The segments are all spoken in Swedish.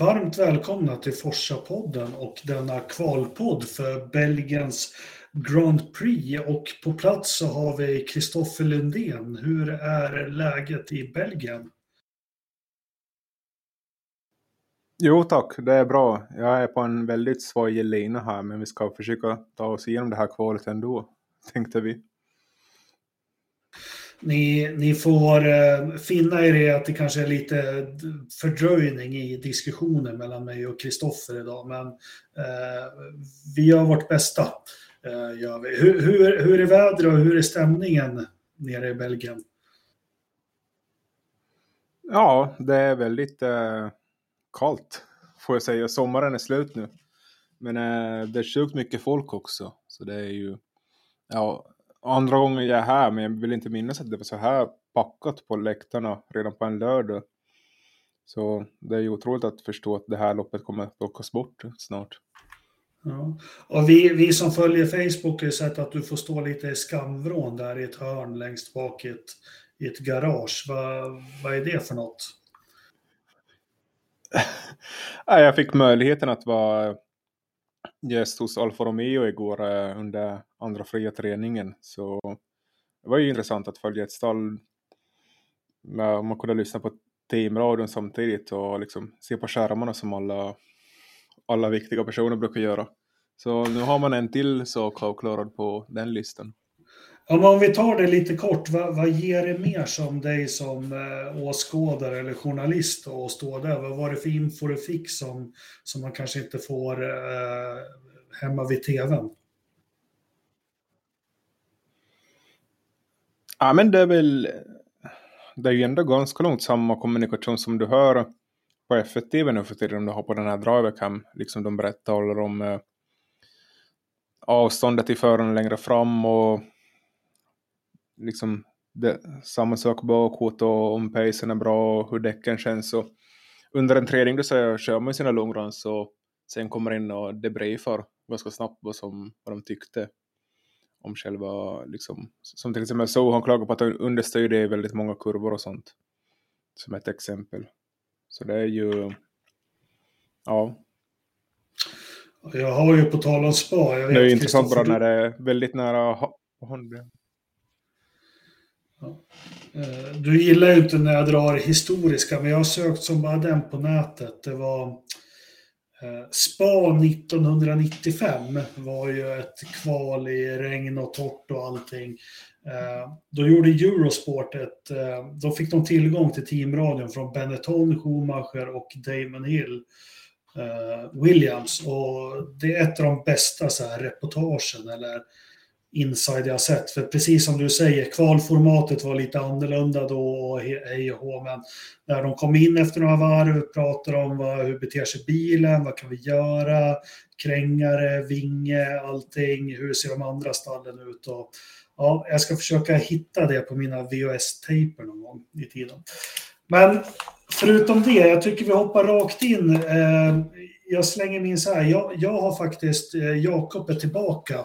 Varmt välkomna till Forsa-podden och denna kvalpodd för Belgiens Grand Prix. Och på plats så har vi Kristoffer Lundén. Hur är läget i Belgien? Jo tack, det är bra. Jag är på en väldigt svajig lina här men vi ska försöka ta oss igenom det här kvalet ändå, tänkte vi. Ni, ni får eh, finna er i att det kanske är lite fördröjning i diskussionen mellan mig och Kristoffer idag, men eh, vi gör vårt bästa. Eh, gör vi. Hur, hur, hur är vädret och hur är stämningen nere i Belgien? Ja, det är väldigt eh, kallt får jag säga. Sommaren är slut nu. Men eh, det är sjukt mycket folk också. Så det är ju ja, andra gången jag är här. Men jag vill inte minnas att det var så här packat på läktarna redan på en lördag. Så det är ju otroligt att förstå att det här loppet kommer att åkas bort snart. Ja. Och vi, vi som följer Facebook har sett att du får stå lite i skamvrån där i ett hörn längst bak i ett, i ett garage. Vad, vad är det för något? jag fick möjligheten att vara gäst hos Alfa Romeo igår eh, under andra fria träningen. Så det var ju intressant att följa ett stall. Man kunde lyssna på teamradion samtidigt och liksom se på skärmarna som alla, alla viktiga personer brukar göra. Så nu har man en till sak avklarad på den listan. Ja, men om vi tar det lite kort, vad, vad ger det mer som dig som eh, åskådare eller journalist att stå där? Vad var det för info du fick som, som man kanske inte får eh, hemma vid tvn? Ja, men det är väl det är ju ändå ganska långt samma kommunikation som du hör på F1-TV nu för tiden om du har på den här Drivercam. Liksom de berättar om eh, avståndet till föraren längre fram och liksom det, samma sak bakåt och om pacen är bra och hur däcken känns. Och under en träning då så kör man sina longruns och sen kommer in och debriefar ganska snabbt vad, som, vad de tyckte om själva, liksom, som till exempel så han klagar på att understöd är väldigt många kurvor och sånt. Som ett exempel. Så det är ju, ja. Jag har ju på tal om spa. Jag vet, det är intressant bara när det är väldigt nära håndbredd. Eh, du gillar ju inte när jag drar historiska, men jag har sökt som bara den på nätet. Det var eh, Spa 1995 var ju ett kval i regn och torrt och allting. Eh, då gjorde Eurosport ett, då fick de tillgång till teamradion från Benetton, Schumacher och Damon Hill. Williams och det är ett av de bästa så här, reportagen eller inside jag sett. För precis som du säger, kvalformatet var lite annorlunda då och hej och hå. Men när de kom in efter några varv, pratade om vad, hur beter sig bilen, vad kan vi göra, krängare, vinge, allting, hur ser de andra stallen ut? Och, ja, jag ska försöka hitta det på mina VHS-tejper någon gång i tiden. Men förutom det, jag tycker vi hoppar rakt in. Eh, jag slänger min så här, jag, jag har faktiskt, eh, Jakob är tillbaka.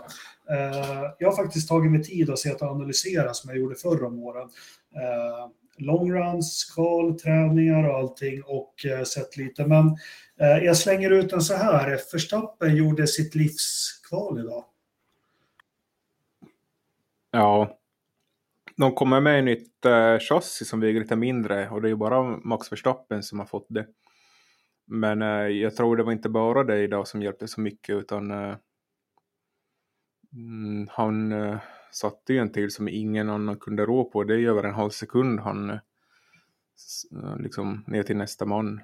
Eh, jag har faktiskt tagit mig tid att se att analysera som jag gjorde förra om åren. Eh, longruns, kval, träningar och allting och eh, sett lite. Men eh, jag slänger ut den så här. Förstappen gjorde sitt livskval idag. Ja. De kommer med ett nytt eh, chassi som väger lite mindre och det är ju bara Max Verstappen som har fått det. Men eh, jag tror det var inte bara det idag som hjälpte så mycket utan eh, han eh, satte ju en till som ingen annan kunde rå på. Det är över en halv sekund han eh, eh, liksom ner till nästa man.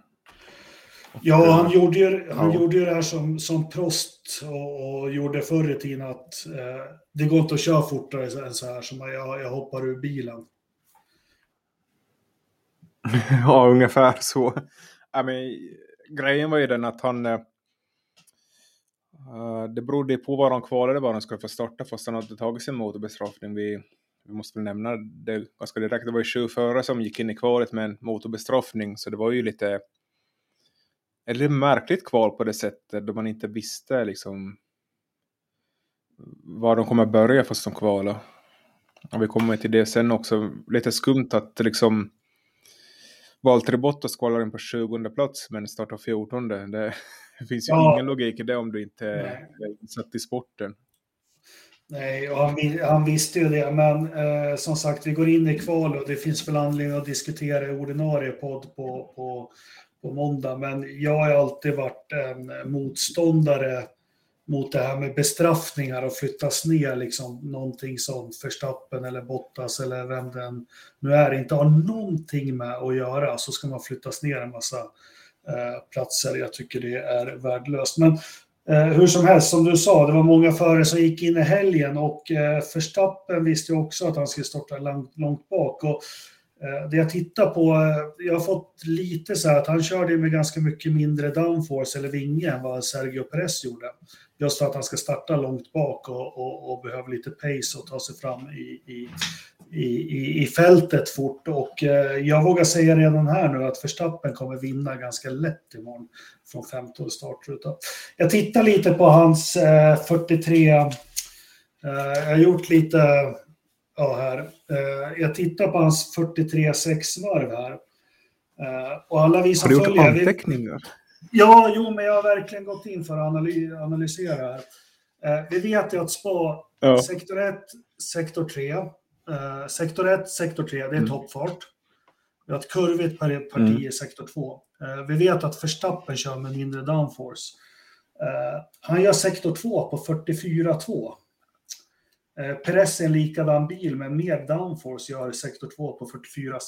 Ja, han gjorde ju, han ja. gjorde ju det här som, som Prost och, och gjorde förr i tiden att eh, det går inte att köra fortare än så här, så jag, jag hoppar ur bilen. ja, ungefär så. I mean, grejen var ju den att han, Eh, det berodde på var de kvalade var de skulle få starta fast han hade tagit sin motorbestraffning. Vi, vi måste väl nämna det ganska direkt. Det var ju sju förare som gick in i kvalet med en motorbestraffning så det var ju lite ett märkligt kval på det sättet då man inte visste liksom var de kommer börja fast de kvalar. Och vi kommer till det sen också. Lite skumt att liksom Valtteri Bottas kvalar in på 20 plats men startar 14. Det, det finns ju ja. ingen logik i det om du inte är insatt i sporten. Nej, och han, han, visste ju det, men eh, som sagt, vi går in i kval och det finns väl anledning att diskutera i ordinarie podd på, på, på måndag. Men jag har alltid varit en motståndare mot det här med bestraffningar och flyttas ner liksom någonting som Förstappen eller Bottas eller vem den nu är inte har någonting med att göra så ska man flyttas ner en massa Eh, platser. Jag tycker det är värdelöst. Men eh, hur som helst, som du sa, det var många förare som gick in i helgen och eh, Förstappen visste ju också att han skulle starta långt, långt bak. Och, eh, det jag tittar på, eh, jag har fått lite så här att han körde med ganska mycket mindre downforce eller vinge än vad Sergio Perez gjorde. Just för att han ska starta långt bak och, och, och behöver lite pace och ta sig fram i, i, i, i fältet fort. Och eh, jag vågar säga redan här nu att Verstappen kommer vinna ganska lätt imorgon från 15 startruta. Jag tittar lite på hans eh, 43, eh, jag har gjort lite ja, här. Eh, jag tittar på hans 43 6-varv här. Eh, och alla vi som har du gjort anteckningar? Ja, jo, men jag har verkligen gått in för att analysera här. Eh, vi vet ju att SPA, ja. sektor 1, sektor 3, eh, sektor 1, sektor 3, det är mm. toppfart. Vi har ett kurvigt parti mm. i sektor 2. Eh, vi vet att Verstappen kör med mindre downforce. Eh, han gör sektor 2 på 44,2. Eh, Perez är en likadan bil med mer downforce gör sektor 2 på 44,6.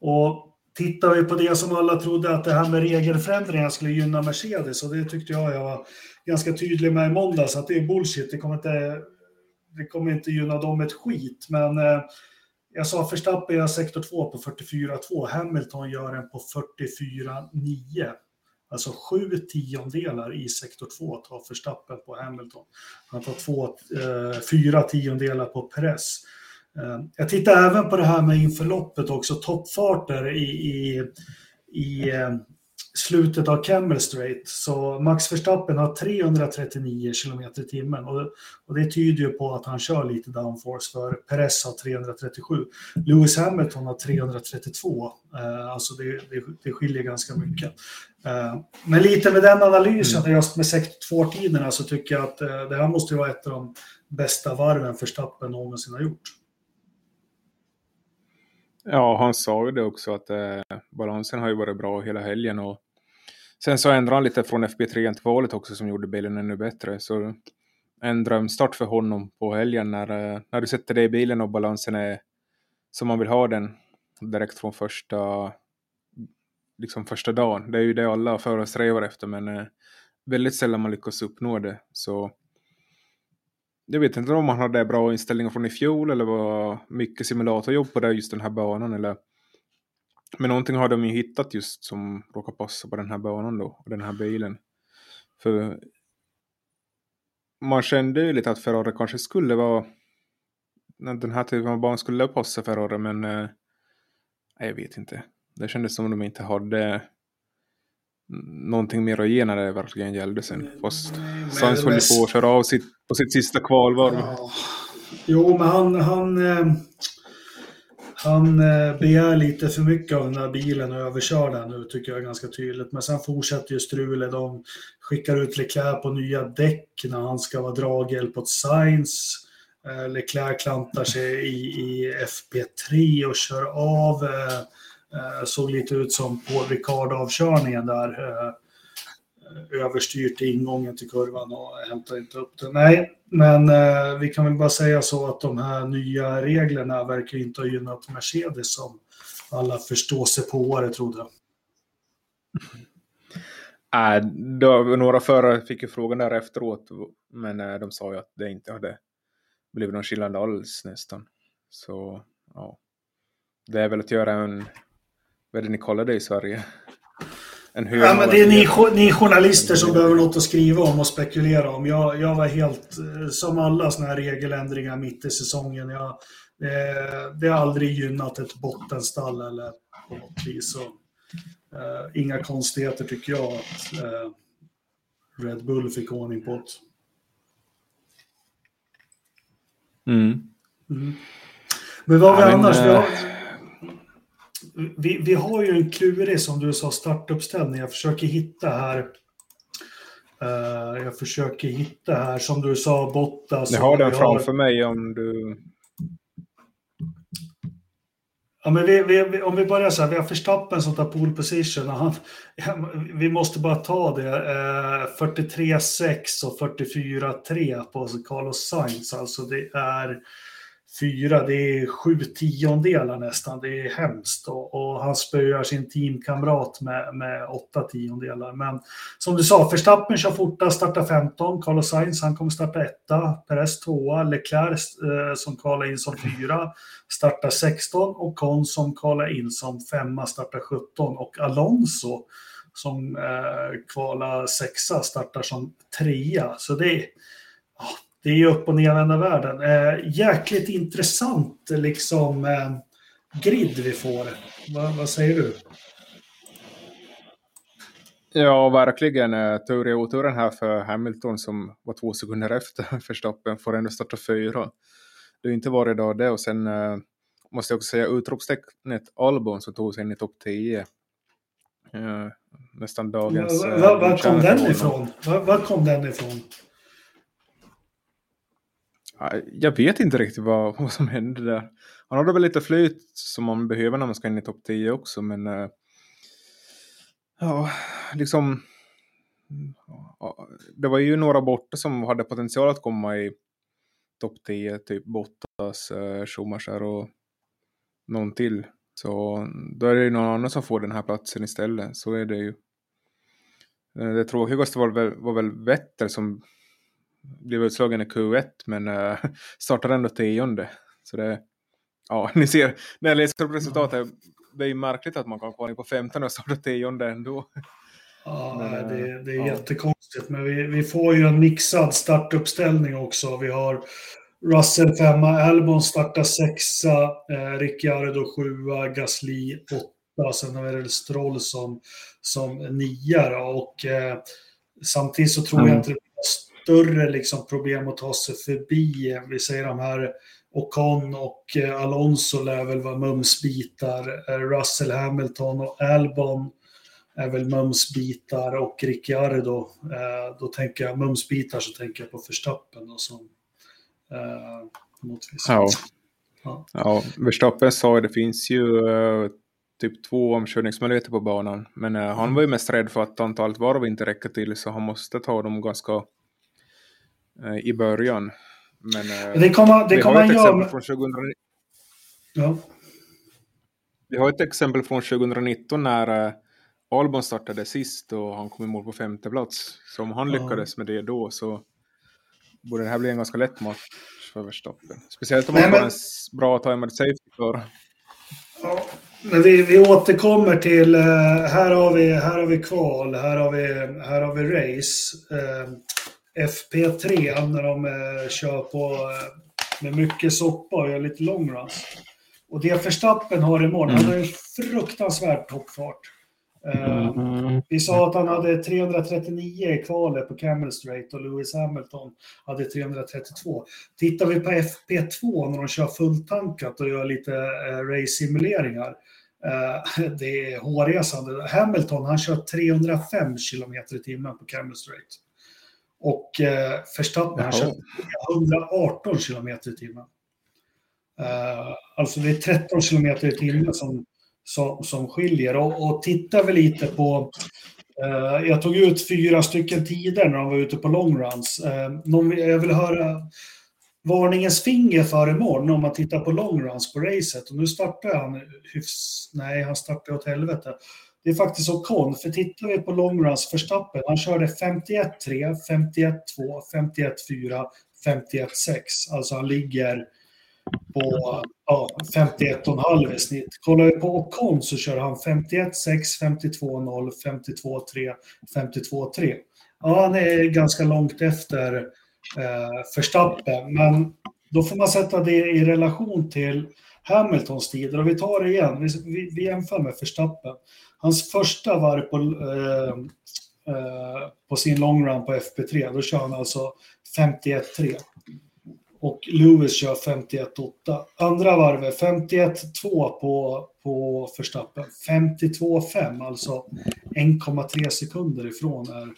Och tittar vi på det som alla trodde att det här med regelförändringar skulle gynna Mercedes och det tyckte jag jag var ganska tydlig med i måndags att det är bullshit. Det kommer inte, det kommer inte gynna dem ett skit. Men eh, jag sa Verstappen gör sektor 2 på 44,2. Hamilton gör en på 44,9. Alltså sju tiondelar i sektor 2 tar Verstappen på Hamilton. Han tar två, eh, fyra tiondelar på press. Eh, jag tittar även på det här med inför loppet också, toppfarter i, i, i eh, slutet av Camel Straight. Så Max Verstappen har 339 km i timmen och, och det tyder ju på att han kör lite downforce för Perez har 337. Lewis Hamilton har 332, eh, alltså det, det, det skiljer ganska mycket. Eh, men lite med den analysen, mm. just med sektor 2-tiderna, så tycker jag att eh, det här måste vara ett av de bästa varven Verstappen någonsin har gjort. Ja, han sa ju det också att eh, balansen har ju varit bra hela helgen och sen så ändrade han lite från FB3 till valet också som gjorde bilen ännu bättre. Så en drömstart för honom på helgen när, eh, när du sätter dig i bilen och balansen är som man vill ha den direkt från första, liksom första dagen. Det är ju det alla föresträvar efter men eh, väldigt sällan man lyckas uppnå det. Så jag vet inte om han hade bra inställningar från i fjol eller var mycket simulatorjobb på det, just den här banan. Eller... Men någonting har de ju hittat just som råkar passa på den här banan då, och den här bilen. För man kände ju lite att Ferrari kanske skulle vara den här typen av banan skulle passa Ferrari men eh, jag vet inte. Det kändes som att de inte hade någonting mer att ge när det verkligen gällde sen. Fast Sainz höll på att köra av sitt, på sitt sista kvalvarv. Ja. Jo, men han, han, eh, han eh, begär lite för mycket av den här bilen och överkör den nu, tycker jag ganska tydligt. Men sen fortsätter ju strulet. De skickar ut Leclerc på nya däck när han ska vara draghjälp åt Sainz. Eh, Leclerc klantar sig i, i FP3 och kör av. Eh, såg lite ut som på Ricard-avkörningen där. Eh, överstyrt ingången till kurvan och hämtar inte upp den. Nej, men eh, vi kan väl bara säga så att de här nya reglerna verkar inte ha gynnat Mercedes som alla förstår sig på trodde. Äh, då, några förare fick ju frågan där efteråt, men äh, de sa ju att det inte hade blivit någon skillnad alls nästan. Så ja, det är väl att göra en vad är det ni kallar det i Sverige? En ja, men det är ni, ni journalister som behöver något att skriva om och spekulera om. Jag, jag var helt, eh, som alla sådana här regeländringar mitt i säsongen. Jag, eh, det har aldrig gynnat ett bottenstall eller på något vis. Så, eh, inga konstigheter tycker jag att eh, Red Bull fick ordning på. Mm. Mm. Men vad har vi annars? Vi har, vi, vi har ju en klurig, som du sa, startuppställning. Jag försöker hitta här. Uh, jag försöker hitta här, som du sa, Bottas. Jag har den framför har... mig om du... Ja, men vi, vi, om vi börjar så här, vi har Verstappen som tar pole position. Han, vi måste bara ta det. Eh, 43-6 och 44-3 på Carlos Sainz. Alltså det är fyra, det är sju tiondelar nästan. Det är hemskt. Och, och han spöar sin teamkamrat med, med åtta tiondelar. Men som du sa, Verstappen kör fortast, startar 15. Carlos Sainz, han kommer starta etta. Perez tvåa. Leclerc eh, som kvalar in som fyra, startar 16. Och Con som kvalar in som femma, startar 17. Och Alonso som eh, kvalar sexa, startar som trea. Så det är det är ju upp och nervända världen. Eh, jäkligt intressant liksom eh, grid vi får. Va, vad säger du? Ja, verkligen. Eh, tur i oturen här för Hamilton som var två sekunder efter Verstappen får ändå starta fyra. Det har inte varit då det och sen eh, måste jag också säga utropstecknet Albon som tog sig in i topp 10. Eh, nästan dagens... Var, var, var kom den ifrån? Var, var kom den ifrån? Jag vet inte riktigt vad, vad som hände där. Han hade väl lite flyt som man behöver när man ska in i topp 10 också, men äh, ja, liksom. Det var ju några borta som hade potential att komma i topp 10, typ Bottas, äh, Schumacher och någon till. Så då är det ju någon annan som får den här platsen istället. Så är det ju. Eh, det tråkigaste var väl, var väl Vetter som blev utslagen i Q1 men äh, startade ändå tionde. Så det, ja, ni ser, när jag läser upp resultatet, det är ju märkligt att man kan komma på 15 och starta tionde ändå. Ja, men, det, det, är ja. jättekonstigt, men vi, vi får ju en mixad startuppställning också. Vi har Russell femma, Albon startar sexa, eh, Ricciardo sjua, Gasly åtta, sen har vi Stroll som, som nia. Och eh, samtidigt så tror mm. jag inte det större liksom problem att ta sig förbi. Vi säger de här Ocon och eh, Alonso lär väl vara mumsbitar. Eh, Russell Hamilton och Albon är väl mumsbitar och Ricciardo. Eh, då tänker jag mumsbitar så tänker jag på Verstappen då som eh, Ja. Ja. ja, Verstappen sa det finns ju typ två omkörningsmöjligheter på banan. Men han var ju mest rädd för att antalet varv inte räcker till så han måste ta dem ganska Eh, i början. Men eh, det kommer, det vi kommer har ett exempel från 2019. Ja. Vi har ett exempel från 2019 när eh, Albon startade sist och han kom i mål på femte plats. Så om han ja. lyckades med det då så borde det här bli en ganska lätt match för Verstappen. Speciellt om man har en bra timad safety kvar. Ja, men vi, vi återkommer till, här har vi, här har vi kval, här har vi, här har vi race. FP3 när de eh, kör på eh, med mycket soppa och gör lite longruns. Och det Verstappen har imorgon, mm. han har en fruktansvärd toppfart. Eh, mm. Vi sa att han hade 339 i kvalet på Camel Straight och Lewis Hamilton hade 332. Tittar vi på FP2 när de kör fulltankat och gör lite race-simuleringar, det är hårresande. Hamilton han kör 305 km i timmen på Camel Straight. Och eh, Verstappen har kört 118 kilometer i timmen. Uh, alltså det är 13 kilometer i timmen som, som, som skiljer. Och, och tittar vi lite på... Uh, jag tog ut fyra stycken tider när de var ute på longruns. Uh, någon, jag vill höra varningens finger för imorgon om man tittar på longruns på racet. Och nu startar han hyfs... Nej, han startar åt helvete. Det är faktiskt Ocon, för tittar vi på longruns Verstappen, han körde 51-3, 51-2, 51-4, 51-6. Alltså han ligger på ja, 51,5 i snitt. Kollar vi på Ocon så kör han 51-6, 52-0, 52-3, 52-3. Ja, han är ganska långt efter eh, Verstappen, men då får man sätta det i relation till Hamiltons tider. Och vi tar det igen, vi, vi, vi jämför med Verstappen. Hans första varv på, eh, eh, på sin long run på FP3, då kör han alltså 51-3. och Lewis kör 51-8. Andra varvet 51,2 på, på Verstappen. 52-5, alltså 1,3 sekunder ifrån är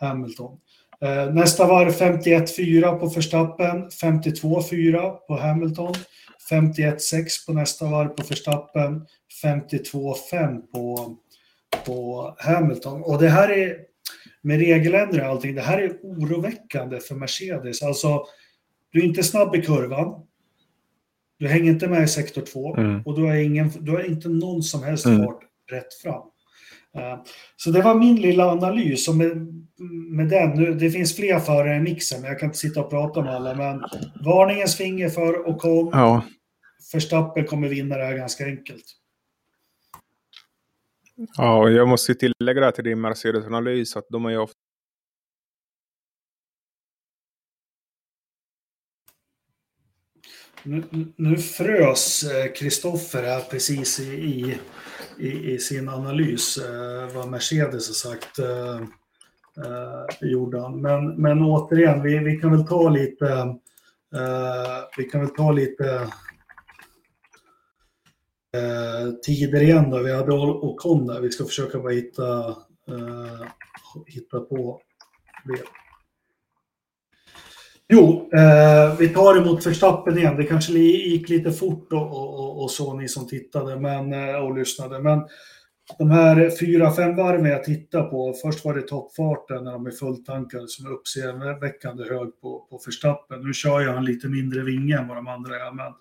Hamilton. Eh, nästa varv 51,4 på Verstappen, 52-4 på Hamilton, 51,6 på nästa varv på Verstappen, 52,5 på, på Hamilton. Och det här är med regeländringar och allting, det här är oroväckande för Mercedes. Alltså, du är inte snabb i kurvan. Du hänger inte med i sektor 2 mm. och du har, ingen, du har inte någon som helst mm. fart rätt fram. Uh, så det var min lilla analys. Och med, med den, nu, det finns fler förare i mixen, men jag kan inte sitta och prata med alla. Men varningens finger för Ocon. Ja. Verstappen kommer vinna det här ganska enkelt. Ja, och jag måste tillägga det till din Mercedes-analys att de har ju ofta Nu, nu frös Kristoffer här precis i, i, i, sin analys eh, vad Mercedes har sagt. Eh, eh, gjorde han. Men, men återigen, vi, vi kan väl ta lite eh, vi kan väl ta lite eh, tider igen då. Vi hade Ocon där. Vi ska försöka bara hitta, eh, hitta på det. Jo, eh, vi tar emot Verstappen igen. Det kanske gick lite fort och, och, och så ni som tittade men, eh, och lyssnade. Men de här fyra, fem varven jag tittar på, först var det toppfarten när de är fulltankade som är uppseendeväckande hög på, på Verstappen. Nu kör jag han lite mindre vinge än vad de andra är, men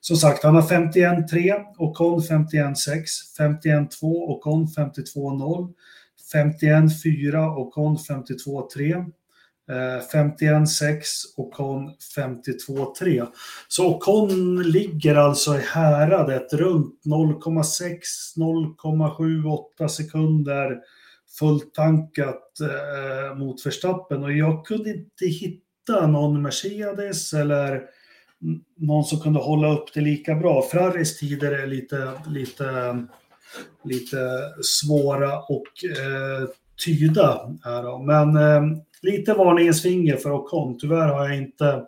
som sagt, han har 51-3, Ocon 51-6, 51-2, Ocon 52-0, 51-4, Ocon 52-3, 51-6 Ocon 52-3. Så Ocon ligger alltså i häradet runt 0,6-0,78 sekunder fulltankat eh, mot Verstappen och jag kunde inte hitta någon Mercedes eller någon som kunde hålla upp det lika bra. Ferraris tider är lite, lite, lite svåra och eh, tyda. Här Men eh, lite varningens finger för Ocon. Tyvärr har jag inte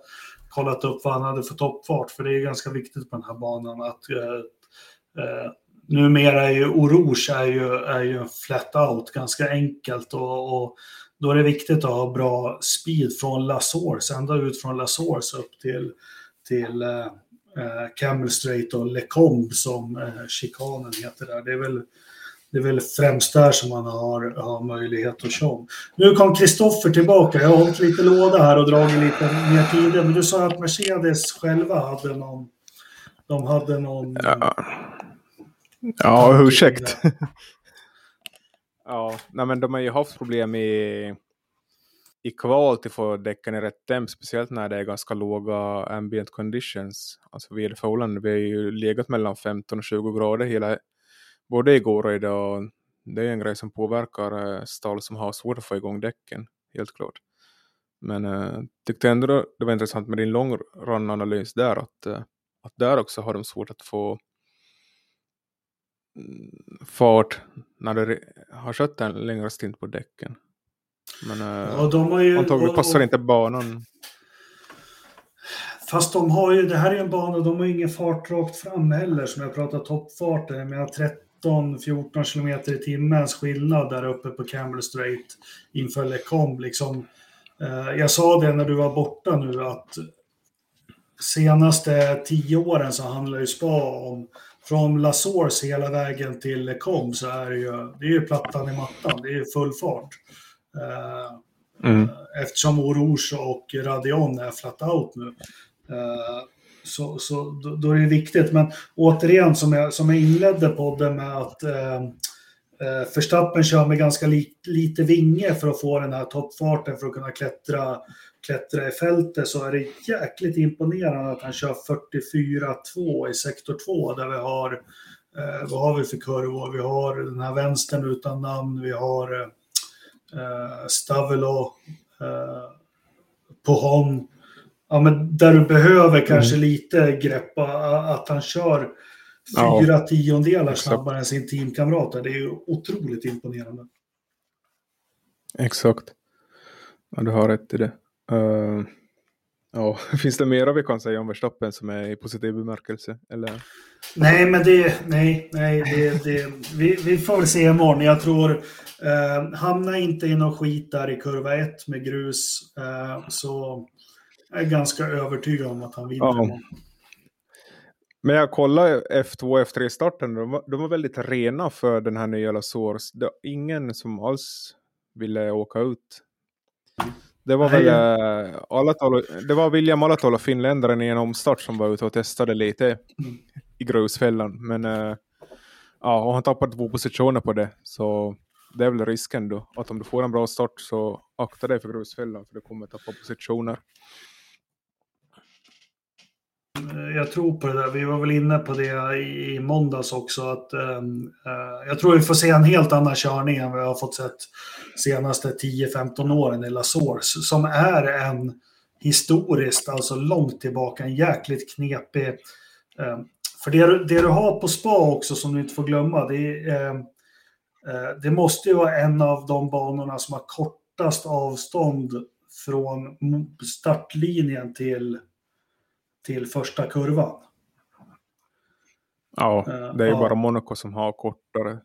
kollat upp vad han hade för toppfart, för det är ganska viktigt på den här banan att eh, eh, numera är ju Orouge är ju, är ju flat out ganska enkelt och, och då är det viktigt att ha bra speed från La Source, ända ut från La Source upp till till eh, eh, Camel Straight och Lecombe som eh, chikanen heter där. Det är väl det är väl främst där som man har, har möjlighet att köra. Nu kom Kristoffer tillbaka. Jag har hållit lite låda här och dragit lite mer tider. Men du sa att Mercedes själva hade någon... De hade någon... Ja, ja ursäkt. ja, nej men de har ju haft problem i i kval till få däcken i rätt temp, speciellt när det är ganska låga ambient conditions, alltså väderförhållanden. Vi har ju legat mellan 15 och 20 grader hela, både igår och idag. Det är en grej som påverkar eh, stall som har svårt att få igång däcken, helt klart. Men eh, tyckte ändå det var intressant med din långrun-analys där, att, eh, att där också har de svårt att få mm, fart när de har kört en längre stint på däcken. Men ja, eh, de har ju, antagligen passar och, inte banan. Fast de har ju, det här är en bana, de har ju ingen fart rakt fram heller som jag pratar toppfarten. Jag menar 13-14 kilometer i timmens skillnad där uppe på Campbell Straight inför Lecombe. Liksom, eh, jag sa det när du var borta nu att senaste tio åren så handlar ju spa om från La Source hela vägen till Lecombe så är det ju, det är ju plattan i mattan, det är full fart. Eh, mm. Eftersom Orouge och Radion är flat out nu. Så, så då, då, är det viktigt. Men återigen, som jag, som jag inledde podden med att eh, eh Förstappen kör med ganska li, lite vinge för att få den här toppfarten för att kunna klättra, klättra i fältet så är det jäkligt imponerande att han kör 44-2 i sektor 2 där vi har, eh, vad har vi för kurvor? Vi har den här vänstern utan namn, vi har eh, eh Stavelo, eh, Pohon. Ja, men där du behöver kanske mm. lite greppa att han kör fyra ja, tiondelar snabbare än sin teamkamrat. Det är ju otroligt imponerande. Exakt. Ja, du har rätt i det. Uh, Ja, finns det mera vi kan säga om Verstappen som är i positiv bemärkelse? Eller? Nej, men det, nej, nej, det, det, vi, vi får väl se imorgon. Jag tror, eh, hamna inte i någon skit där i kurva 1 med grus, eh, så jag är ganska övertygad om att han vinner ja. Men jag kollade F2 och F3-starten, de, de var väldigt rena för den här nya Source. Det var ingen som alls ville åka ut. Det var väl äh, Alatolo, det var William Alatola, finländaren i en omstart som var ute och testade lite mm. i grusfällan. Men äh, ja, och han tappade två positioner på det. Så det är väl risken då. Att om du får en bra start så akta dig för grusfällan för du kommer tappa positioner. Eh, jag tror på det där. Vi var väl inne på det i, måndags också. Att, ehm, eh, jag tror vi får se en helt annan körning än vi har fått sett senaste 10-15 åren i La Source. Som är en historiskt, alltså långt tillbaka, en jäkligt knepig... Eh, för det, det, du har på spa också som du inte får glömma, det, ehm, eh, det måste ju vara en av de banorna som har kortast avstånd från startlinjen till till första kurvan. Ja, eh, det är ju bara Monaco som har kortare.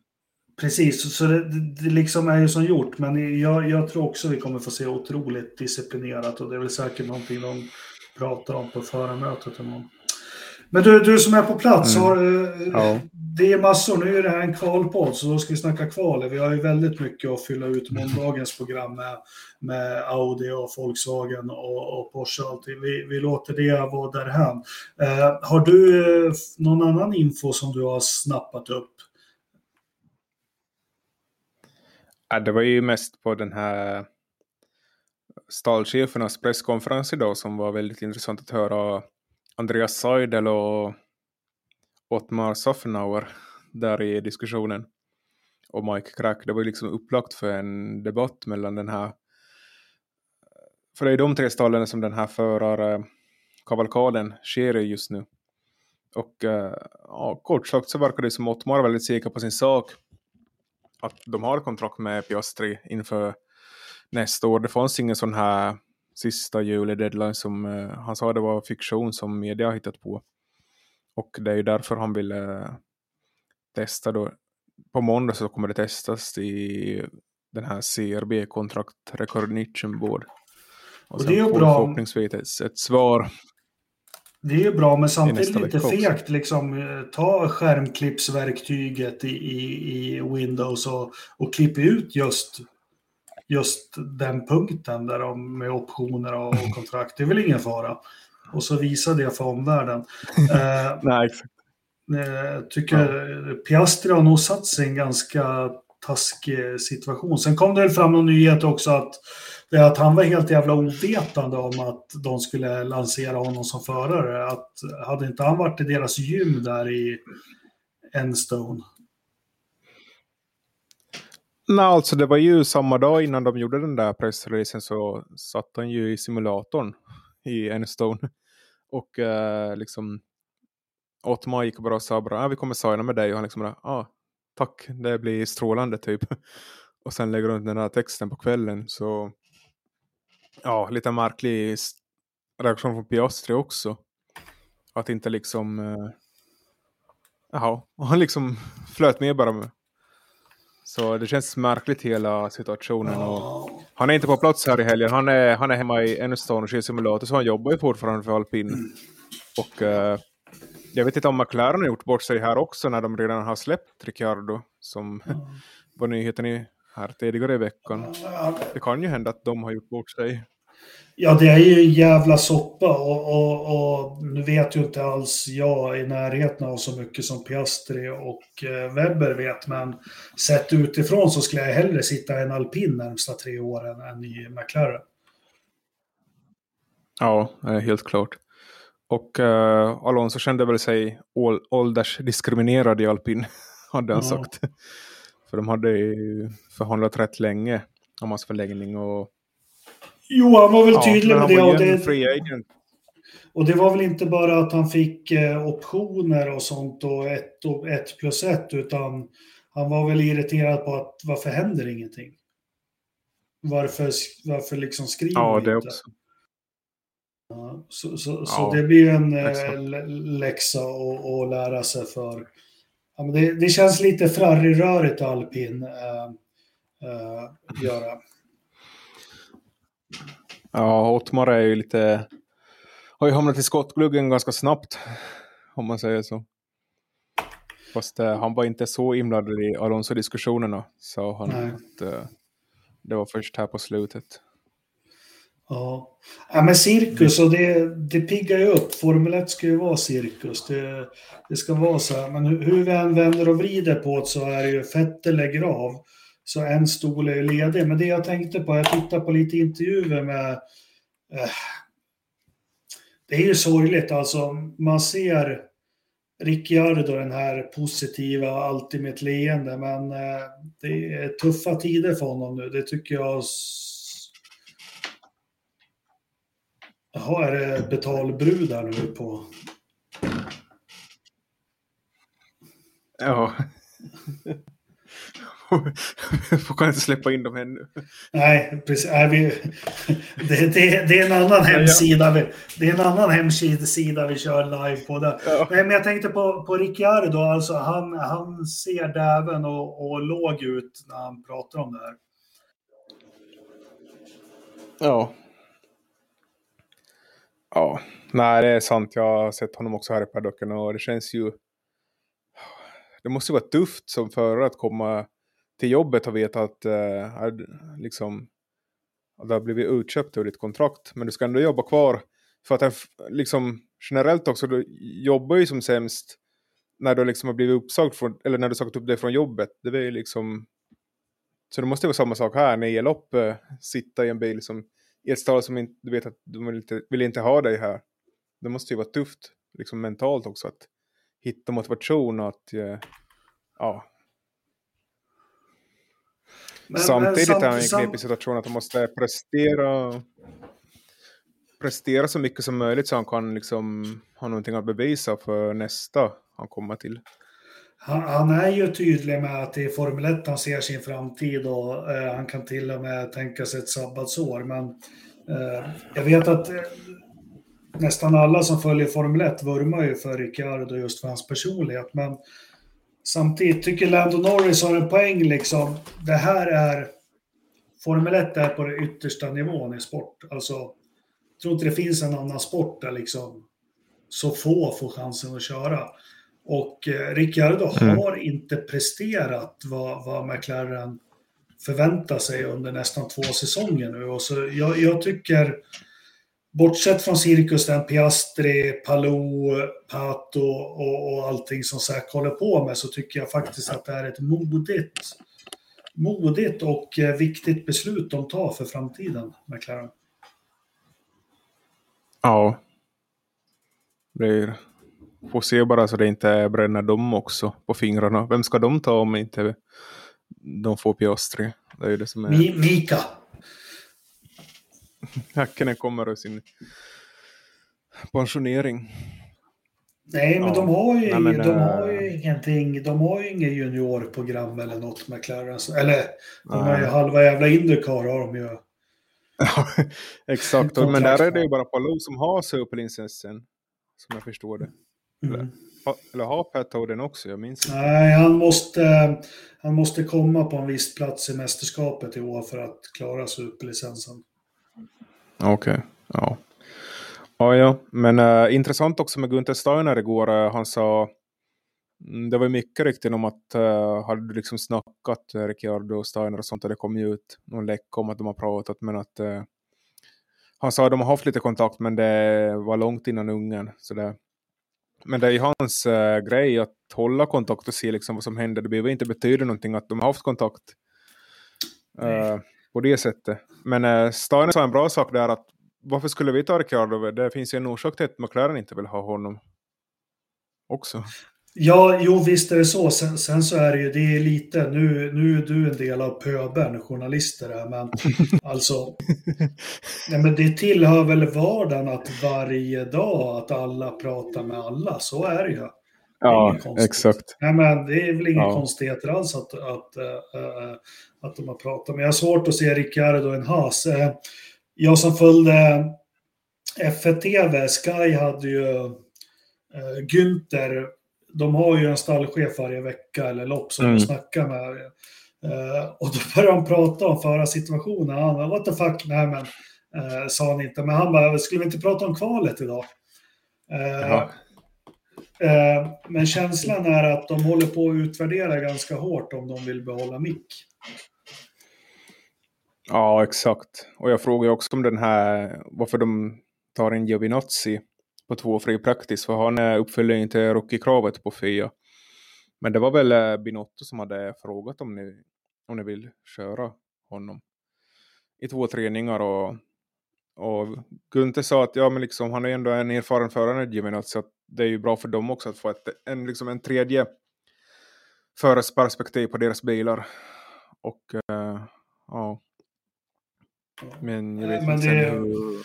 Precis, så det, det liksom är ju som gjort. Men jag, jag tror också vi kommer få se otroligt disciplinerat och det är väl säkert någonting de pratar om på förarmötet imorgon. Men du, du som är på plats, mm. har, eh, ja. det är massor. Nu är det här en kvalpodd, så då ska vi snacka kval. Vi har ju väldigt mycket att fylla ut måndagens program med, med Audi och Volkswagen och, och Porsche och allting. Vi, vi låter det vara därhän. Eh, har du eh, någon annan info som du har snappat upp? Ja, det var ju mest på den här stallchefernas presskonferens idag som var väldigt intressant att höra Andreas Seidel och Ottmar Soffenauer där i diskussionen. Och Mike Crack. Det var ju liksom upplagt för en debatt mellan den här... För det är de tre stallen som den här förarkavalkaden sker i just nu. Och eh, ja, kort sagt så verkar det som Ottmar är väldigt säker på sin sak. Att de har kontrakt med Piastri inför nästa år. Det fanns ingen sån här sista juli deadline som uh, han sa det var fiktion som media hittat på. Och det är ju därför han ville testa då. På måndag så kommer det testas i den här CRB kontrakt recognition board. Och, och det är ju bra. Förhoppningsvis ett, ett svar. Det är ju bra, men samtidigt lite fegt. Liksom, eh, ta skärmklippsverktyget i, i, i Windows och, och klipp ut just just den punkten där de med optioner och, kontrakt. Det är väl ingen fara. Och så visa det för omvärlden. Eh, Nej, exakt. Jag eh, tycker ja. Piastri har nog satt sig i en ganska taskig situation. Sen kom det fram någon nyhet också att, att han var helt jävla ovetande om att de skulle lansera honom som förare. Att hade inte han varit i deras gym där i Enstone Nej, alltså det var ju samma dag innan de gjorde den där pressreleasen så satt han ju i simulatorn i Enstone. Och eh, liksom Ottmar gick och bara sa bara, ah, vi kommer signa med dig och han liksom bara, ah, tack, det blir strålande typ. Och sen lägger de den där texten på kvällen så ja, lite märklig reaktion från Piastri också. Att inte liksom, eh, jaha, han liksom flöt med bara med så det känns märkligt hela situationen. Och han är inte på plats här i helgen. Han är, han är hemma i Enstone och kör simulator så han jobbar ju fortfarande för alpin. Och uh, jag vet inte om McLaren har gjort bort sig här också när de redan har släppt Ricciardo som var nyheten i, här tidigare i veckan. Det kan ju hända att de har gjort bort sig. Ja, det är ju en jävla soppa och, och, och, nu vet ju inte alls jag i närheten av så mycket som Piastri och eh, Webber vet, men sett utifrån så skulle jag hellre sitta i en alpin närmsta tre åren än i McLaren. Ja, helt klart. Och uh, Alonso kände väl sig åldersdiskriminerad i alpin, hade han ja. sagt. För de hade ju förhandlat rätt länge om hans förlängning och Jo, han var väl tydlig med det. Och det, och det var väl inte bara att han fick eh, optioner och sånt och ett, och ett plus ett, utan han var väl irriterad på att varför händer ingenting? Varför, varför liksom skriver Ja, det inte? också. Ja, så, så, så det blir en eh, läxa att, lära sig för. Ja, men det, det känns lite Ferrari-rörigt alpin äh, äh, göra. Ja, Ottmar är ju lite... Har ju hamnat i skottgluggen ganska snabbt, om man säger så. Fast äh, han var inte så inblandad i Alonso-diskussionerna, sa han. Att, äh, det var först här på slutet. Ja, ja men cirkus och det, det piggar ju upp. Formel 1 ska ju vara cirkus. Det, det ska vara så här. Men hur, hur vi än vänder och vrider på det så är det ju Fettel lägger av. Så en stol är ledig. Men det jag tänkte på, jag tittade på lite intervjuer med... Eh, det är ju sorgligt alltså. Man ser Ricciardo, den här positiva, alltid med ett leende. Men eh, det är tuffa tider för honom nu. Det tycker jag Jaha, är det betalbrudar nu på... Ja. Får kan inte släppa in dem ännu. Nej, precis. Nej, vi, det, det, det, är en annan hemsida. Vi, det är en annan hemsida vi kör live på. Där. Ja. Men jag tänkte på, på Ricciardo. Alltså, han, han ser däven och, och låg ut när han pratar om det här. Ja, Ja, nej det är sant. Jag har sett honom också här i paddocken och det känns ju... Det måste vara tufft som förare att komma till jobbet och veta att eh, liksom, att du har blivit utköpt ur ditt kontrakt. Men du ska ändå jobba kvar. För att liksom, generellt också, du jobbar ju som sämst när du liksom har blivit uppsagd från, eller när du sagt upp dig från jobbet. Det är ju liksom... Så det måste vara samma sak här, när lopp, eh, sitta i en bil som i ett stad som inte, du vet att de vill inte, vill inte ha dig här. Det måste ju vara tufft, liksom mentalt också, att hitta motivation och att, eh, ja. Men, Samtidigt men, är det en knepig situation att han måste prestera, prestera så mycket som möjligt så han kan liksom ha någonting att bevisa för nästa han kommer till. Han, han, är ju tydlig med att är Formel 1 han ser sin framtid och eh, han kan till och med tänka sig ett sabbatsår. Men eh, jag vet att eh, nästan alla som följer Formel 1 vurmar ju för Ricciardo just för hans personlighet. Men samtidigt tycker Lando Norris har en poäng liksom. Det här är Formel 1 är på den yttersta nivån i sport. Alltså, jag tror inte det finns en annan sport där liksom så få får chansen att köra. Och eh, Ricciardo mm. har inte presterat vad, vad McLaren förväntar sig under nästan två säsonger nu. Och så jag, jag tycker, bortsett från cirkusen, Piastri, Palou, Pato och, och allting som Zack håller på med, så tycker jag faktiskt att det är ett modigt, modigt och eh, viktigt beslut de tar för framtiden, McLaren. Ja. Det är Får se bara så det inte bränner dem också på fingrarna. Vem ska de ta om inte de får Piastri? Det är det som är... Mika! Häkkinen kommer ur sin pensionering. Nej, men ja. de har ju, Nej, men, de har ju äh... ingenting. De har ju inget juniorprogram eller något med Clarence. Eller de har ju halva jävla Indycar har de ju. exakt, men där är det ju bara Palou som har superlicensen. Som jag förstår det. Mm. Eller har Pat den också? Jag minns inte. Nej, han måste, han måste komma på en viss plats i mästerskapet i år för att klara superlicensen. Okej, okay. ja. Ja, ja. Men äh, intressant också med Gunther Steiner igår. Äh, han sa, mm, det var mycket riktigt om att äh, hade du liksom snackat äh, Ricciardo och Steiner och sånt och det kom ju ut någon läck om att de har pratat men att äh, han sa att de har haft lite kontakt men det var långt innan ungen. Så det, men det är ju hans äh, grej att hålla kontakt och se liksom vad som händer. Det behöver inte betyda någonting att de har haft kontakt äh, på det sättet. Men äh, Steiner sa en bra sak där att varför skulle vi ta Ricardo? Det finns ju en orsak till att McLaren inte vill ha honom också. Ja, jo visst är det så. Sen, sen, så är det ju, det är lite, nu, nu är du en del av pöbeln, journalister här, men alltså, nej, men det tillhör väl vardagen att varje dag att alla pratar med alla, så är det ju. Ja, exakt. Nej, men det är väl inga ja. konstigheter alls att, att, äh, att de har pratat, men jag har svårt att se Ricciardo en has. Jag som följde F1 Sky hade ju uh, Günther, de har ju en stallchef varje vecka eller lopp som mm. de snackar med. Uh, och då började de prata om förra situationen. Han bara, what the fuck, nej men, uh, sa han inte. Men han bara, skulle vi inte prata om kvalet idag? Uh, men känslan är att de håller på att utvärdera ganska hårt om de vill behålla Mick. Ja, exakt. Och jag frågar också om den här, varför de tar in Giovinazzi på två fri praktis, för han uppfyller inte rookie-kravet på FIA. Men det var väl eh, Binotto som hade frågat om ni, om ni vill köra honom i två träningar och, och Gunther sa att ja, men liksom, han är ändå en erfaren förare Giovinazzi, så det är ju bra för dem också att få ett, en, liksom en tredje förares perspektiv på deras bilar. Och uh, ja, men jag vet men inte det... hur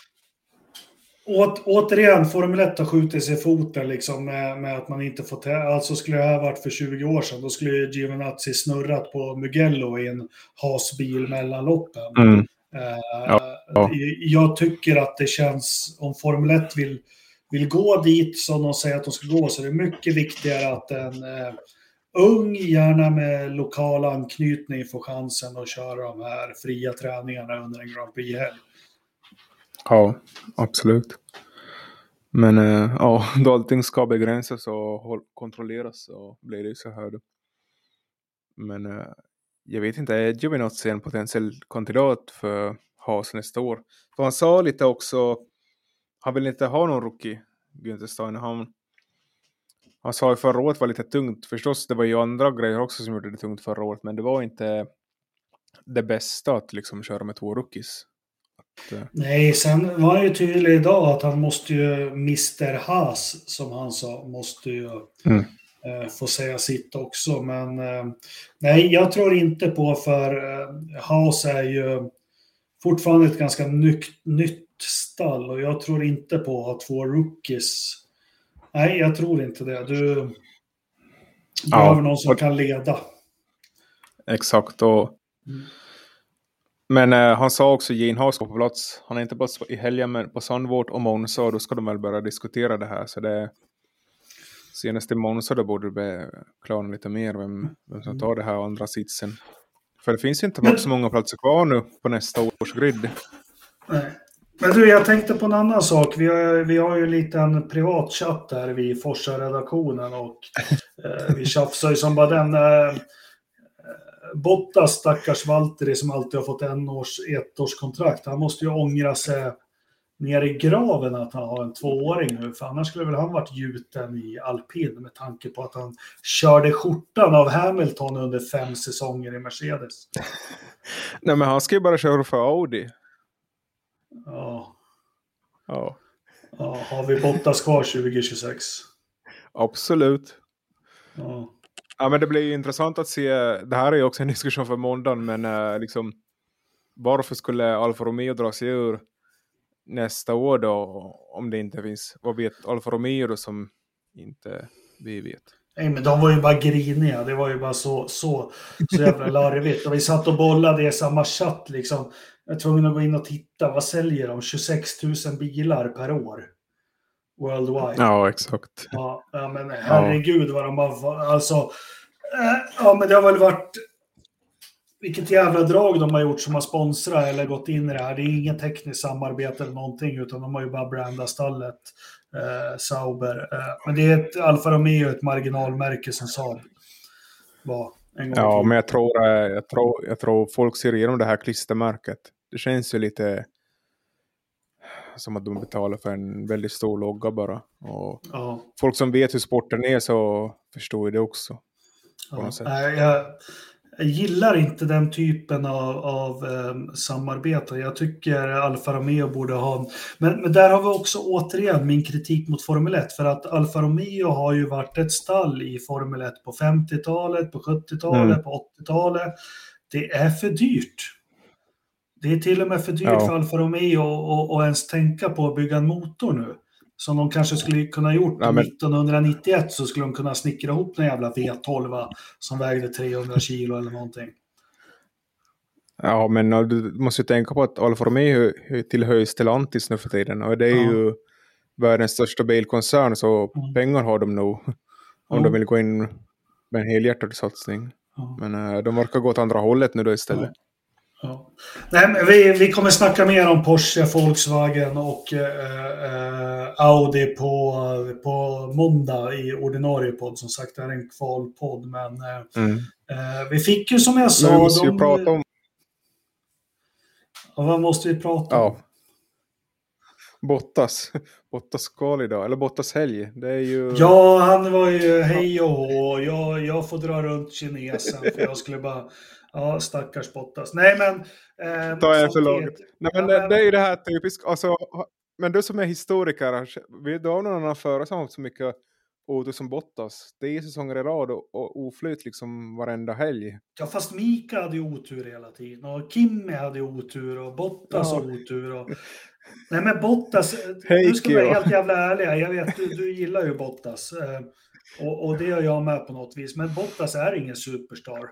Åt, återigen, Formel 1 har skjutit sig i foten liksom med, med, att man inte får... Alltså skulle det här varit för 20 år sedan, då skulle Giovinazzi snurrat på Mugello i en hasbil mellan loppen. Mm. Uh, ja. Jag tycker att det känns, om Formel 1 vill, vill gå dit som de säger att de ska gå, så det är mycket viktigare att en uh, ung, gärna med lokal anknytning, får chansen att köra de här fria träningarna under en Grand Prix-helg. Ja, absolut. Men äh, ja, då allting ska begränsas och kontrolleras så blir det ju så här. Men äh, jag vet inte, är Giovinazzi en potentiell kandidat för Haas nästa år? För han sa lite också, han vill inte ha någon rookie, Günther Steiner. Han, han sa ju förra året var lite tungt. Förstås, det var ju andra grejer också som gjorde det tungt förra året, men det var inte det bästa att liksom köra med två rookies. Eh, Nej, sen var han ju tydlig idag att han måste ju, Mr Haas, som han sa, måste ju mm. eh, få säga sitt också. Men eh, nej, jag tror inte på, för Haas är ju fortfarande ett ganska nytt, nytt stall och jag tror inte på att två rookies. Nej, jag tror inte det. Du ja, behöver någon som och... kan leda. Exakt, och mm. Men eh, han sa också Gene Haas på plats. Han är inte bara i helgen men på Sandvort och Monza och då ska de väl börja diskutera det här. Så det senast i Monza då borde det klarna lite mer vem, vem som tar det här andra sitsen. För det finns inte så många platser kvar nu på nästa års grid. Nej. Men du, jag tänkte på en annan sak. Vi har, vi har ju en liten privat chatt där vid Forsa-redaktionen och eh, vi tjafsar ju som bara den. Eh, Bottas, stackars Valtteri som alltid har fått en års, ettårskontrakt, han måste ju ångra sig ner i graven att han har en tvååring nu, för annars skulle väl han varit gjuten i alpin med tanke på att han körde skjortan av Hamilton under fem säsonger i Mercedes. Nej, men han ska ju bara köra för Audi. Ja. Ja. ja har vi Bottas kvar 2026? Absolut. Ja. Ja, men det blir intressant att se. Det här är ju också en diskussion för måndagen, men uh, liksom varför skulle Alfa Romeo dra sig ur nästa år då om det inte finns, vad vet Alfa Romeo då som inte vi vet? Nej, men de var ju bara griniga. Det var ju bara så, så, så jävla larvigt. Och vi satt och bollade i samma chatt liksom. Jag är tvungen att gå in och titta. Vad säljer de? 26 000 bilar per år. Worldwide. Ja, exakt. Ja, men herregud vad de bara... Alltså, äh, ja men det har väl varit... Vilket jävla drag de har gjort som har sponsrat eller gått in i det här. Det är inget tekniskt samarbete eller någonting utan de har ju bara brandat stallet eh, Sauber. Eh, men det är ett Alfa Romeo, ett marginalmärke som Saab var en gång Ja, men jag tror, eh, jag, tror, jag tror folk ser igenom det här klistermärket. Det känns ju lite som att de betalar för en väldigt stor logga bara. Och ja. Folk som vet hur sporten är så förstår ju det också. Ja. Jag, jag, gillar inte den typen av, av um, samarbete. Jag tycker Alfa Romeo borde ha... Men, men där har vi också återigen min kritik mot Formel 1. För att Alfa Romeo har ju varit ett stall i Formel 1 på 50-talet, på 70-talet, mm. på 80-talet. Det är för dyrt. Det är till och med för dyrt ja. för Alfa Romeo att ens tänka på att bygga en motor nu. Som de kanske skulle kunna gjort ja, men... 1991 så skulle de kunna snickra ihop en jävla V12 som vägde 300 kilo eller någonting. Ja, men du måste ju tänka på att Alfa Romeo tillhör Stellantis nu för tiden och det är ja. ju världens största bilkoncern så mm. pengar har de nog om mm. de vill gå in med en helhjärtad satsning. Men uh, de verkar gå åt andra hållet nu då istället. Ja. Nej, vi, vi kommer snacka mer om Porsche, Volkswagen och eh, eh, Audi på, på måndag i ordinarie podd. Som sagt, det är en kvalpodd. Men eh, mm. Eh, vi fick ju som jag sa... Men vi måste ju de, prata om... Ja, vad måste vi prata om? Ja. Bottas. Bottas kval idag, eller Bottas helg. Det är ju... Ja, han var ju hej och hå. Jag, jag får dra runt kinesen för jag skulle bara Ja, stackars Bottas. Nej, men... Eh, Ta er för långt. Nej, men det, det är ju det här typiskt. Alltså, men du som är historiker, vi du har någon annan förare som har haft så mycket otur som Bottas. Det är säsonger i rad och, och oflyt liksom varenda helg. Ja, fast Mika hade ju otur hela tiden och Kimmy hade otur och Bottas ja. otur. Och... Nej, men Bottas, Hej, du ska vara helt jävla ärlig. Jag vet, du, du gillar ju Bottas. Eh, och, och det gör jag med på något vis. Men Bottas är ingen superstar.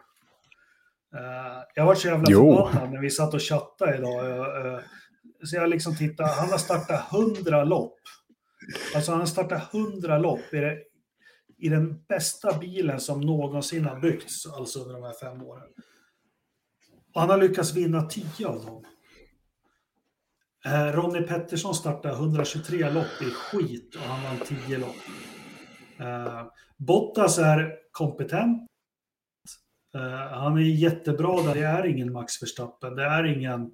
Uh, jag var så jävla förbannad när vi satt och chattade idag. Uh, så jag liksom tittade, han har startat hundra lopp. Alltså han har startat hundra lopp i, det, i den bästa bilen som någonsin har byggts, alltså under de här fem åren. Och han har lyckats vinna tio av dem. Ronnie Pettersson startade 123 lopp i skit och han vann 10 lopp. Bottas är kompetent, Eh, han är jättebra där. Det är ingen Max Verstappen, det är ingen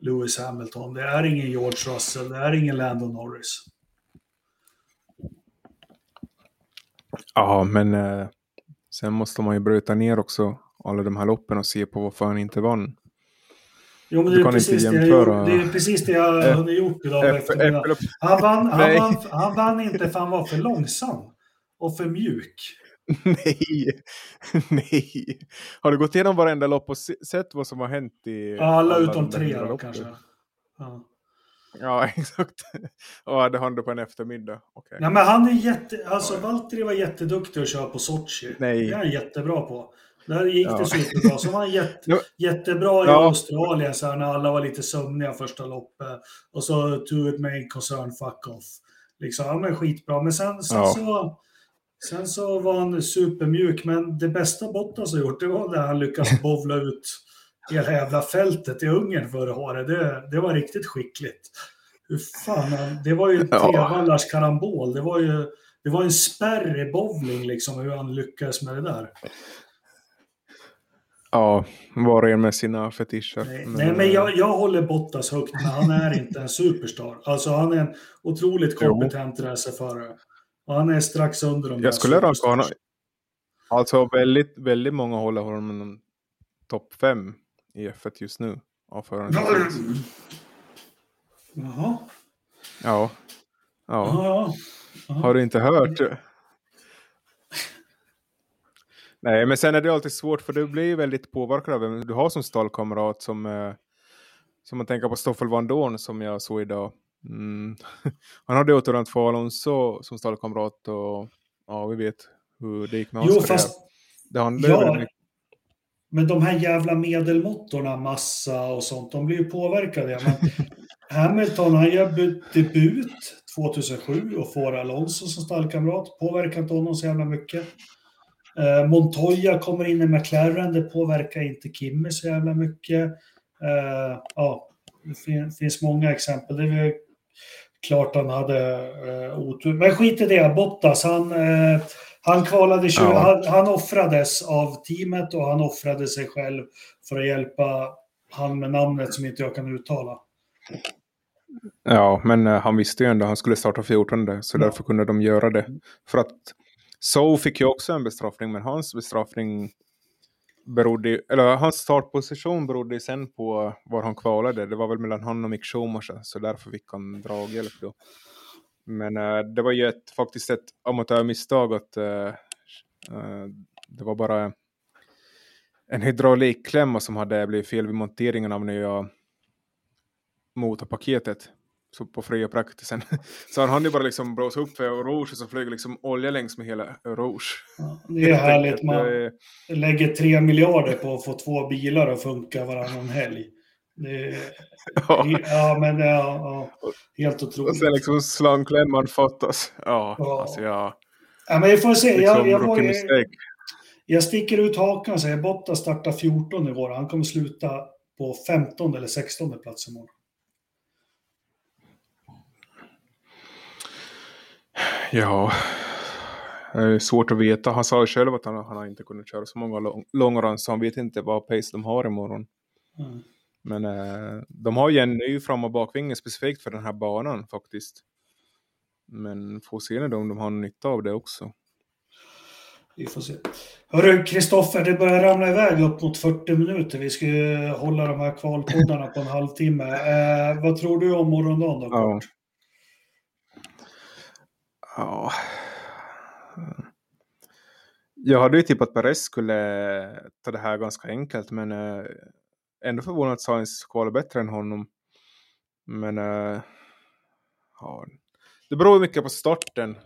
Lewis Hamilton, det är ingen George Russell, det är ingen Landon Norris. Ja, men eh, sen måste man ju bryta ner också alla de här loppen och se på varför han inte vann. Jo, men det är, precis det, jag, det är precis det jag har gjort idag på Han vann, han, vann, han vann inte för han var för långsam och för mjuk. Nej, nej. Har du gått igenom varenda lopp och sett vad som har hänt i... Alla, alla utom tre då, kanske. Ja. ja, exakt. Och hade han det på en eftermiddag. Okay. Ja, men han är jätte... Alltså, Valtteri var jätteduktig att köra på Sochi. Nej. Det är han jättebra på. Där gick ja. det superbra. Så var han jätte, jättebra i ja. Australien så här, när alla var lite sömniga första loppet. Och så to it main concern, fuck off. Liksom, han var skitbra. Men sen, sen ja. så Sen så var han supermjuk, men det bästa Bottas har gjort, det var när han lyckades bovla ut hela jävla fältet i Ungern förra året. Det, det var riktigt skickligt. Hur fan, det var ju Trevallars karambol. Det var ju det var en spärr i bowling liksom, hur han lyckades med det där. Ja, var och en med sina fetischer. Nej, men, nej, men jag, jag håller Bottas högt, men han är inte en superstar. Alltså han är en otroligt kompetent racerförare. Och han är strax under de Jag skulle ranka honom... Alltså väldigt, väldigt många håller honom topp fem i F1 just nu. Av. Jaha. Ja. Ja. Har du inte hört? Nej, men sen är det alltid svårt för du blir väldigt påverkad av vem du har som stallkamrat som, eh, som man tänker på Stoffel Van Dorn som jag såg idag. Mm. Han hade återvänt för Alonso som stallkamrat och ja, vi vet hur det gick med hans Jo, fast... Det handlar ja. Men de här jävla medelmotorna, massa och sånt, de blir ju påverkade. Men Hamilton, han gör debut 2007 och får Alonso som stallkamrat. Påverkar inte honom så jävla mycket. Eh, Montoya kommer in i McLaren, det påverkar inte Kimmy så jävla mycket. Eh, ja, det finns många exempel. Det är klart han hade eh, otur. Men skit i det, Bottas, han, eh, han kvalade 20, ja. han, han offrades av teamet och han offrade sig själv för att hjälpa han med namnet som inte jag kan uttala. Ja, men uh, han visste ju ändå att han skulle starta 14 så ja. därför kunde de göra det. För att So fick ju också en bestraffning, men hans bestraffning berodde, eller hans startposition berodde ju sen på var han kvalade. Det var väl mellan honom och Mick Schumacher, så därför fick han draghjälp då. Men uh, det var ju ett, faktiskt ett amatörmisstag att uh, uh, det var bara en hydraulikklämma som hade blivit fel vid monteringen av nya motorpaketet så på fria praktisen. Så han hann ju bara liksom blåsa upp för Rouge och så flög liksom olja längs med hela Rouge. Ja, det är härligt. Man lägger tre miljarder på att få två bilar att funka varannan helg. Det, ja. ja, men ja, ja, helt otroligt. Och sen liksom slanklämman fattas. Ja, ja. alltså ja. Ja, men vi får se. Liksom jag, jag, jag, jag sticker ut hakan och säger Botta startar 14 i vår. Han kommer sluta på 15 eller 16 plats imorgon. Ja, det är svårt att veta. Han sa ju själv att han, han har inte kunnat köra så många lång, långruns så han vet inte vad pace de har imorgon. Mm. Men eh, de har ju en ny fram och bakvinge specifikt för den här banan faktiskt. Men får se om de har nytta av det också. Vi får se. Hörru, Kristoffer, det börjar ramla iväg upp mot 40 minuter. Vi ska ju hålla de här kvalpoddarna på en halvtimme. Eh, vad tror du om morgondagen då? Ja ja. Jag hade ju tippat att Perez skulle ta det här ganska enkelt, men eh, ändå förvånad att Sainz kvalar bättre än honom. Men eh, ja, det beror mycket på starten,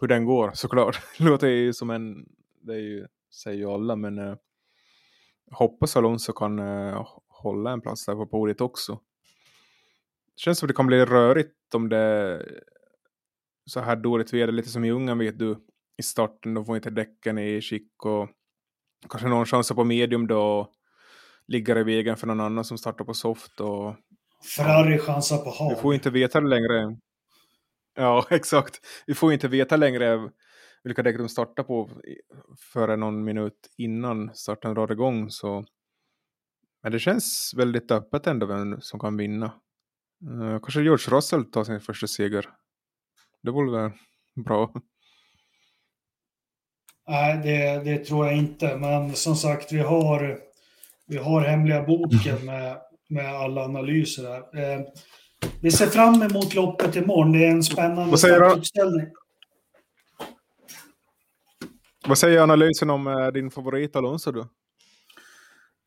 hur den går såklart. Det låter ju som en, det är ju, säger ju alla, men eh, hoppas Alonso kan eh, hålla en plats där på podiet också. Det känns som att det kan bli rörigt om det så här dåligt väder, lite som i Ungern vet du, i starten, de får inte däcken i skick och kanske någon chanser på medium då ligger i vägen för någon annan som startar på soft. Och, Ferrari chansar på hard. Vi får inte veta det längre. Ja, exakt. Vi får inte veta längre vilka däck de startar på före någon minut innan starten drar igång. Så... Men det känns väldigt öppet ändå vem som kan vinna. Uh, kanske George Russell tar sin första seger. Det vore väl bra. Nej, det, det tror jag inte. Men som sagt, vi har vi har hemliga boken med, med alla analyser här. Eh, vi ser fram emot loppet imorgon. Det är en spännande startuppställning. Vad säger analysen om eh, din favorit Alonso då?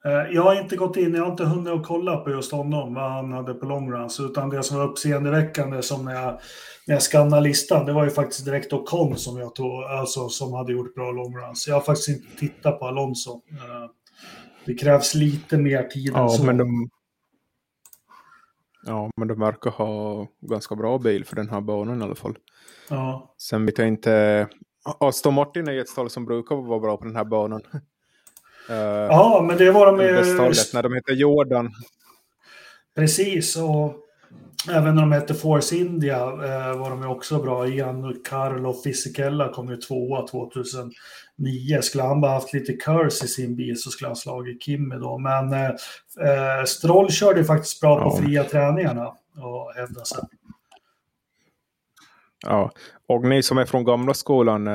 Eh, jag har inte gått in, jag har inte hunnit att kolla på just honom, vad han hade på longruns, utan det som var uppseendeväckande som när jag, när jag skannade listan, det var ju faktiskt direkt Ocon som jag tog, alltså som hade gjort bra longruns. Jag har faktiskt inte tittat på Alonso. Eh, det krävs lite mer tid ja, än så. Men de, ja, men de verkar ha ganska bra bil för den här banan i alla fall. Ja. Sen vet jag inte. Aston Martin är ett stall som brukar vara bra på den här banan. Uh, ja, men det var de med... Stallet, när de heter Jordan. Precis, och även när de hette Force India eh, var de också bra. Ian Carlo Fisichella kom ju tvåa 2000 nio. Skulle han bara haft lite curse i sin bil så skulle han slagit Kimmy då. Men eh, eh Stroll körde ju faktiskt bra på fria träningarna och hävdade sig. Ja, och ni som är från gamla skolan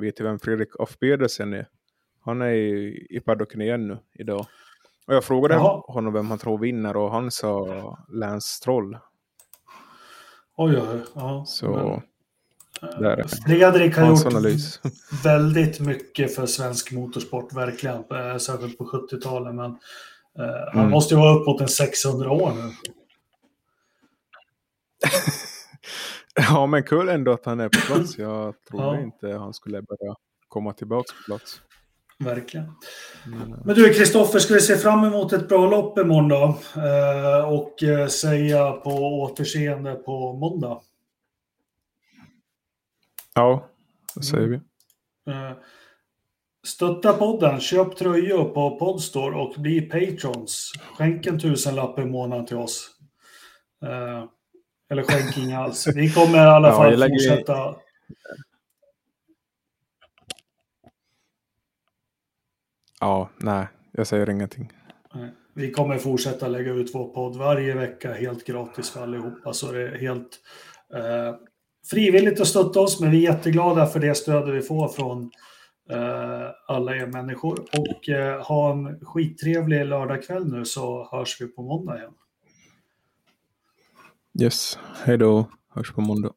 vet ju vem Fredrik af Pedersen är. Han är i, i paddocken igen nu idag. Och jag frågade Jaha. honom vem han tror vinner och han sa Lance Stroll. Oj, oj, ja. Så... Men... Fredrik har gjort analys. väldigt mycket för svensk motorsport, verkligen. Eh, särskilt på 70-talet. Men eh, han mm. måste ju vara upp mot en 600 år nu. ja, men kul ändå att han är på plats. Jag trodde ja. inte han skulle börja komma tillbaka på plats. Verkligen. Mm. Men du Kristoffer, ska vi se fram emot ett bra lopp imorgon då? Eh, och eh, säga på återseende på måndag? Ja, det säger vi. Uh, stötta podden, köp tröjor på Podstore och bli patrons. Skänk en tusenlapp i månaden till oss. Uh, eller skänk inga alls. Vi kommer i alla fall ja, fortsätta. Ja, nej, jag säger ingenting. Vi kommer fortsätta lägga ut vår podd varje vecka helt gratis för allihopa. Så det är helt eh, frivilligt att stötta oss, men vi är jätteglada för det stöd vi får från eh, alla er människor. Och eh, ha en skittrevlig lördagkväll nu så hörs vi på måndag igen. Yes, hej då. Hörs på måndag.